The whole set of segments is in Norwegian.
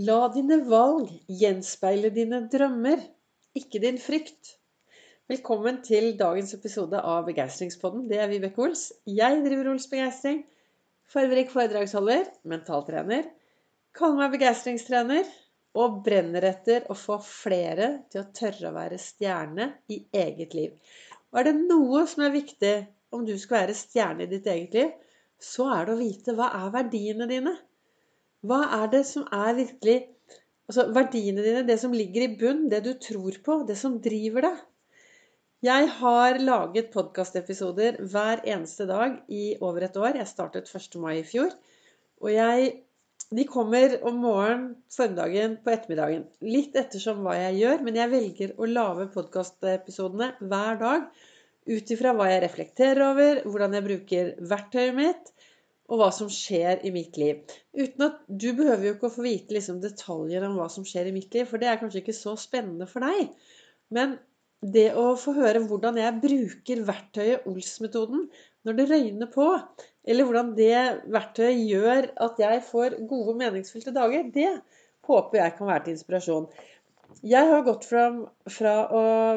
La dine valg gjenspeile dine drømmer, ikke din frykt. Velkommen til dagens episode av Begeistringspodden. Det er Vibeke Ols. Jeg driver Ols Begeistring. Farverik foredragsholder, mentaltrener. Kaller meg begeistringstrener. Og brenner etter å få flere til å tørre å være stjerne i eget liv. Og er det noe som er viktig om du skal være stjerne i ditt eget liv, så er det å vite hva er verdiene dine. Hva er det som er virkelig Altså verdiene dine, det som ligger i bunn, det du tror på, det som driver deg. Jeg har laget podkastepisoder hver eneste dag i over et år. Jeg startet 1. mai i fjor. Og jeg De kommer om morgenen, formiddagen, på ettermiddagen. Litt ettersom hva jeg gjør, men jeg velger å lage podkastepisodene hver dag ut ifra hva jeg reflekterer over, hvordan jeg bruker verktøyet mitt, og hva som skjer i mitt liv. Uten at Du behøver jo ikke å få vite liksom, detaljer om hva som skjer i mitt liv, for det er kanskje ikke så spennende for deg. Men det å få høre hvordan jeg bruker verktøyet Ols-metoden når det røyner på, eller hvordan det verktøyet gjør at jeg får gode, meningsfylte dager, det håper jeg kan være til inspirasjon. Jeg har gått fra, fra,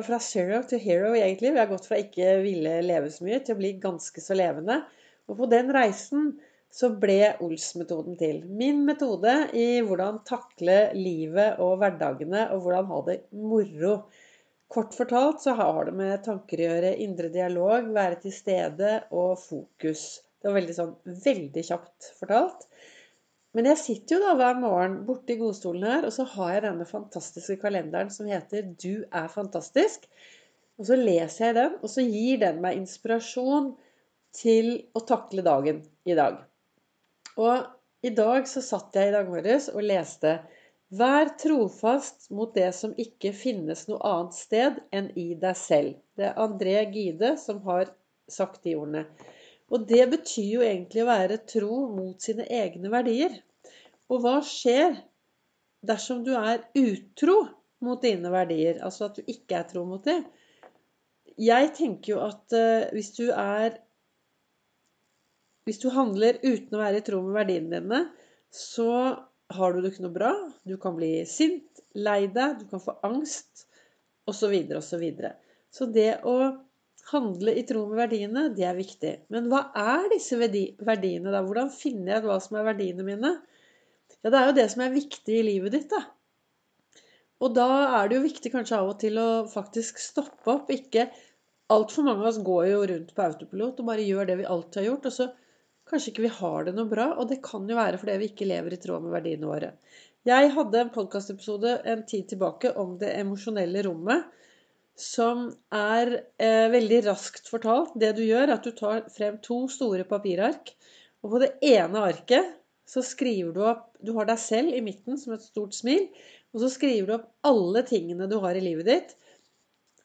fra zero til hero liv. Jeg har gått fra ikke ville leve så mye til å bli ganske så levende. Og på den reisen så ble Ols-metoden til. Min metode i hvordan takle livet og hverdagene og hvordan ha det moro. Kort fortalt så har det med tanker å gjøre, indre dialog, være til stede og fokus. Det var veldig sånn veldig kjapt fortalt. Men jeg sitter jo da hver morgen borte i godstolen her, og så har jeg denne fantastiske kalenderen som heter 'Du er fantastisk'. Og så leser jeg den, og så gir den meg inspirasjon til å takle dagen i dag. Og i dag så satt jeg i dag morges og leste Vær trofast mot det som ikke finnes noe annet sted enn i deg selv. Det er André Gide som har sagt de ordene. Og det betyr jo egentlig å være tro mot sine egne verdier. Og hva skjer dersom du er utro mot dine verdier? Altså at du ikke er tro mot dem? Jeg tenker jo at uh, hvis du er hvis du handler uten å være i tro med verdiene dine, så har du det ikke noe bra. Du kan bli sint, lei deg, du kan få angst osv. osv. Så, så det å handle i tro med verdiene, det er viktig. Men hva er disse verdiene, da? Hvordan finner jeg ut hva som er verdiene mine? Ja, det er jo det som er viktig i livet ditt, da. Og da er det jo viktig kanskje av og til å faktisk stoppe opp. Ikke Altfor mange av oss går jo rundt på autopilot og bare gjør det vi alltid har gjort. og så Kanskje ikke vi har det noe bra, og det kan jo være fordi vi ikke lever i tråd med verdiene våre. Jeg hadde en podkastepisode en tid tilbake om det emosjonelle rommet, som er eh, veldig raskt fortalt. Det du gjør, er at du tar frem to store papirark, og på det ene arket så skriver du opp Du har deg selv i midten som et stort smil, og så skriver du opp alle tingene du har i livet ditt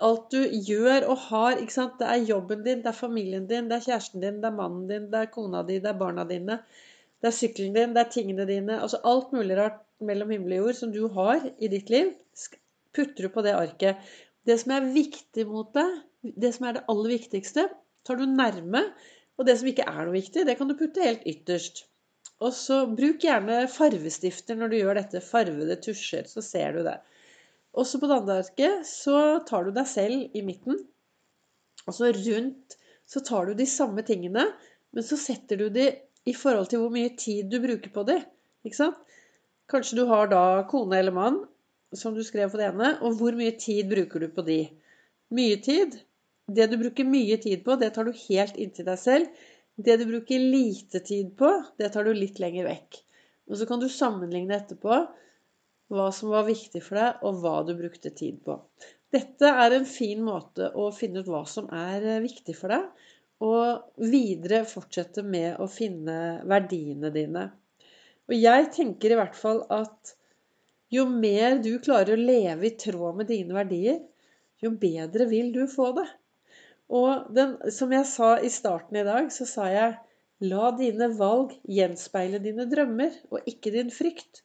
alt du gjør og har. ikke sant? Det er jobben din, det er familien din, det er kjæresten din, det er mannen din, det er kona di, det er barna dine. Det er sykkelen din, det er tingene dine. Altså alt mulig rart mellom himmel og jord som du har i ditt liv, putter du på det arket. Det som er viktig mot deg, det som er det aller viktigste, tar du nærme. Og det som ikke er noe viktig, det kan du putte helt ytterst. Og så bruk gjerne farvestifter når du gjør dette. Farvede tusjer, så ser du det. Også på det andre arket så tar du deg selv i midten. Og så rundt så tar du de samme tingene, men så setter du de i forhold til hvor mye tid du bruker på de. Ikke sant? Kanskje du har da kone eller mann, som du skrev på det ene, og hvor mye tid bruker du på de? Mye tid. Det du bruker mye tid på, det tar du helt inntil deg selv. Det du bruker lite tid på, det tar du litt lenger vekk. Og så kan du sammenligne etterpå hva som var viktig for deg, og hva du brukte tid på. Dette er en fin måte å finne ut hva som er eh, viktig for deg, og videre fortsette med å finne verdiene dine. Og jeg tenker i hvert fall at jo mer du klarer å leve i tråd med dine verdier, jo bedre vil du få det. Og den, som jeg sa i starten i dag, så sa jeg la dine valg gjenspeile dine drømmer, og ikke din frykt.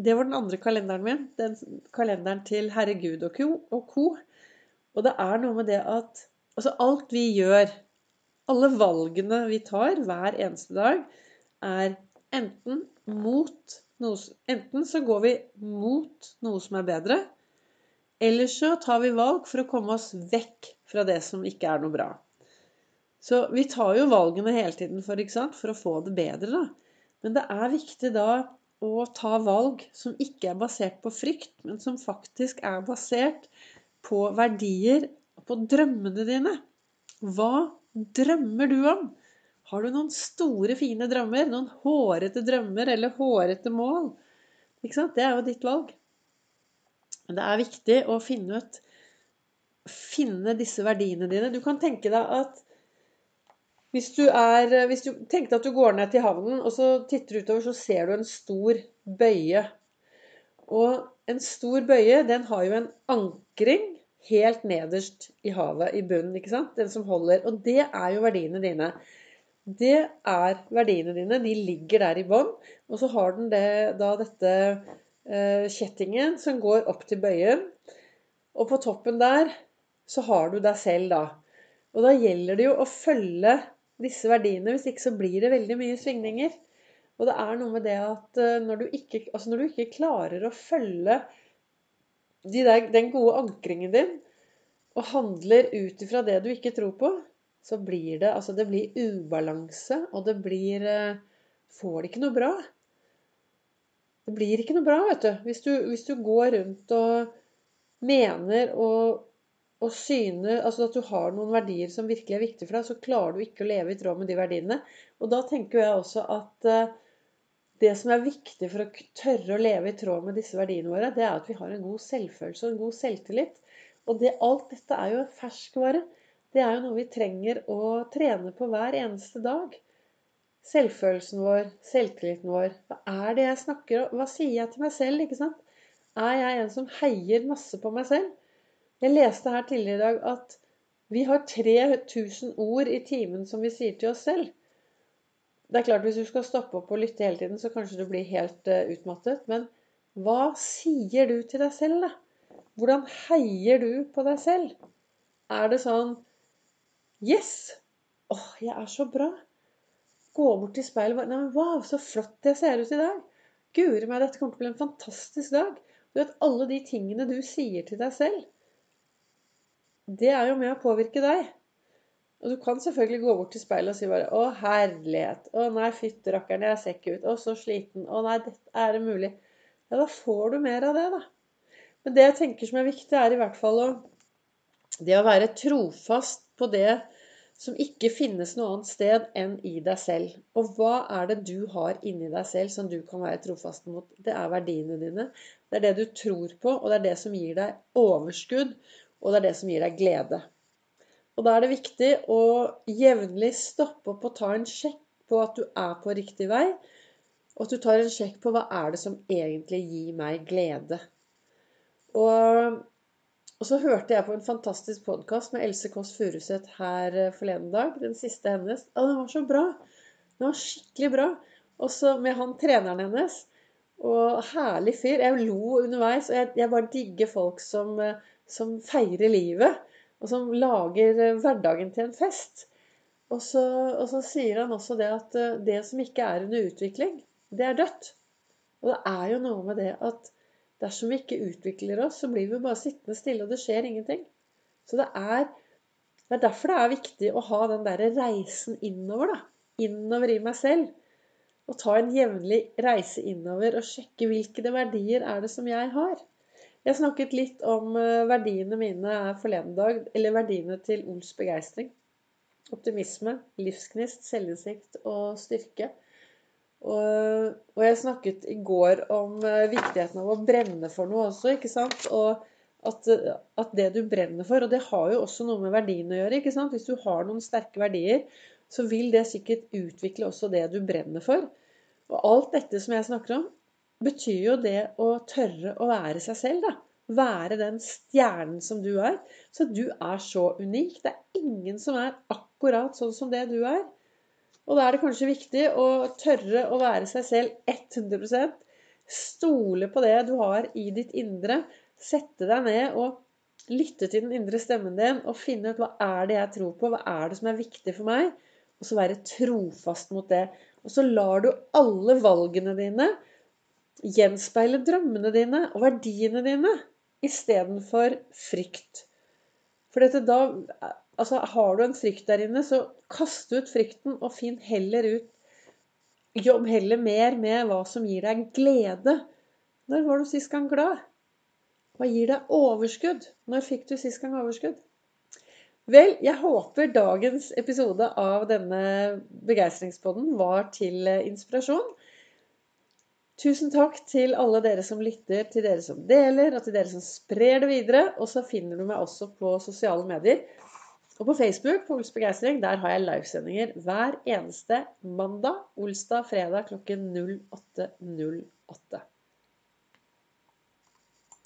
Det var den andre kalenderen min. Den kalenderen til Herregud og co. Og det er noe med det at altså alt vi gjør, alle valgene vi tar hver eneste dag, er enten mot noe, enten så går vi mot noe som er bedre, eller så tar vi valg for å komme oss vekk fra det som ikke er noe bra. Så vi tar jo valgene hele tiden for, for å få det bedre, da. Men det er viktig da å ta valg som ikke er basert på frykt, men som faktisk er basert på verdier på drømmene dine. Hva drømmer du om? Har du noen store, fine drømmer? Noen hårete drømmer eller hårete mål? Ikke sant? Det er jo ditt valg. Men det er viktig å finne ut Finne disse verdiene dine. Du kan tenke deg at hvis du, er, hvis du tenkte at du går ned til havnen, og så titter du utover, så ser du en stor bøye. Og en stor bøye, den har jo en ankring helt nederst i havet, i bunnen. ikke sant? Den som holder. Og det er jo verdiene dine det er verdiene dine. De ligger der i bånn. Og så har den det, da dette eh, kjettingen som går opp til bøyen. Og på toppen der så har du deg selv, da. Og da gjelder det jo å følge disse verdiene. Hvis ikke så blir det veldig mye svingninger. Og det er noe med det at eh, når du ikke, altså når du ikke klarer å følge de der, den gode ankringen din, og handler ut ifra det du ikke tror på, så blir det Altså, det blir ubalanse, og det blir eh, Får det ikke noe bra. Det blir ikke noe bra, vet du. Hvis du, hvis du går rundt og mener og, og syne Altså at du har noen verdier som virkelig er viktige for deg, så klarer du ikke å leve i tråd med de verdiene. Og da tenker jeg også at uh, det som er viktig for å tørre å leve i tråd med disse verdiene våre, det er at vi har en god selvfølelse og en god selvtillit. Og det, alt dette er jo ferskvare. Det er jo noe vi trenger å trene på hver eneste dag. Selvfølelsen vår, selvtilliten vår. Hva er det jeg snakker om? Hva sier jeg til meg selv? ikke sant? Er jeg en som heier masse på meg selv? Jeg leste her tidligere i dag at vi har 3000 ord i timen som vi sier til oss selv. Det er klart Hvis du skal stoppe opp og lytte hele tiden, så kanskje du blir helt uh, utmattet. Men hva sier du til deg selv, da? Hvordan heier du på deg selv? Er det sånn Yes! Åh, jeg er så bra. Gå bort til speilet Nei, men wow, så flott jeg ser ut i dag. Guri meg, dette kommer til å bli en fantastisk dag. Du vet, alle de tingene du sier til deg selv, det er jo med å påvirke deg. Og du kan selvfølgelig gå bort til speilet og si bare 'Å, herlighet'. 'Å nei, fytti jeg ser ikke ut'. 'Å, så sliten'. 'Å nei, dette er det mulig'. Ja, da får du mer av det, da. Men det jeg tenker som er viktig, er i hvert fall å Det å være trofast på det som ikke finnes noe annet sted enn i deg selv. Og hva er det du har inni deg selv som du kan være trofast mot? Det er verdiene dine. Det er det du tror på, og det er det som gir deg overskudd, og det er det som gir deg glede. Og da er det viktig å jevnlig stoppe opp og ta en sjekk på at du er på riktig vei, og at du tar en sjekk på hva er det som egentlig gir meg glede. Og og så hørte jeg på en fantastisk podkast med Else Kåss Furuseth her eh, forleden dag. Den siste hennes. Å, den var så bra! Den var skikkelig bra. Og så med han treneren hennes. Og herlig fyr. Jeg lo underveis. Og jeg, jeg bare digger folk som, eh, som, feirer livet. Og som lager eh, hverdagen til en fest. Og så, og så sier han også det at det som ikke er under utvikling, det er dødt. Og det er jo noe med det at Dersom vi ikke utvikler oss, så blir vi bare sittende stille, og det skjer ingenting. Så det er, det er derfor det er viktig å ha den der reisen innover, da. Innover i meg selv. Og ta en jevnlig reise innover og sjekke hvilke verdier er det som jeg har. Jeg snakket litt om eh, verdiene mine forleden dag, eller verdiene til Ols begeistring. Optimisme, livsgnist, selvinnsikt og styrke. Og, og, jeg snakket i går om uh, viktigheten av å brenne for noe også, ikke sant? Og at, at, det du brenner for Og det har jo også noe med verdiene å gjøre. ikke sant? Hvis du har noen sterke verdier, så vil det sikkert utvikle også det du brenner for. Og alt dette som jeg snakker om, betyr jo det å tørre å være seg selv, da. Være den stjernen som du er. Så du er så unik. Det er ingen som er akkurat sånn som det du er. Og da er det kanskje viktig å tørre å være seg selv 100% Stole på det du har i ditt indre. Sette deg ned og lytte til den indre stemmen din og finne ut hva er det jeg tror på, hva er det som er viktig for meg, og så være trofast mot det. Og så lar du alle valgene dine gjenspeile drømmene dine og verdiene dine istedenfor frykt. For dette da Altså, har du en frykt der inne, så kast ut frykten og finn heller ut Jobb heller mer med hva som gir deg glede. Når var du sist gang glad? Hva gir deg overskudd? Når fikk du sist gang overskudd? Vel, jeg håper dagens episode av denne begeistringspodden var til inspirasjon. Tusen takk til alle dere som lytter, til dere som deler, og til dere som sprer det videre. Og så finner du meg også på sosiale medier. Og på Facebook på Ols Begeistring, der har jeg livesendinger hver eneste mandag, olsdag, fredag klokken 08.08.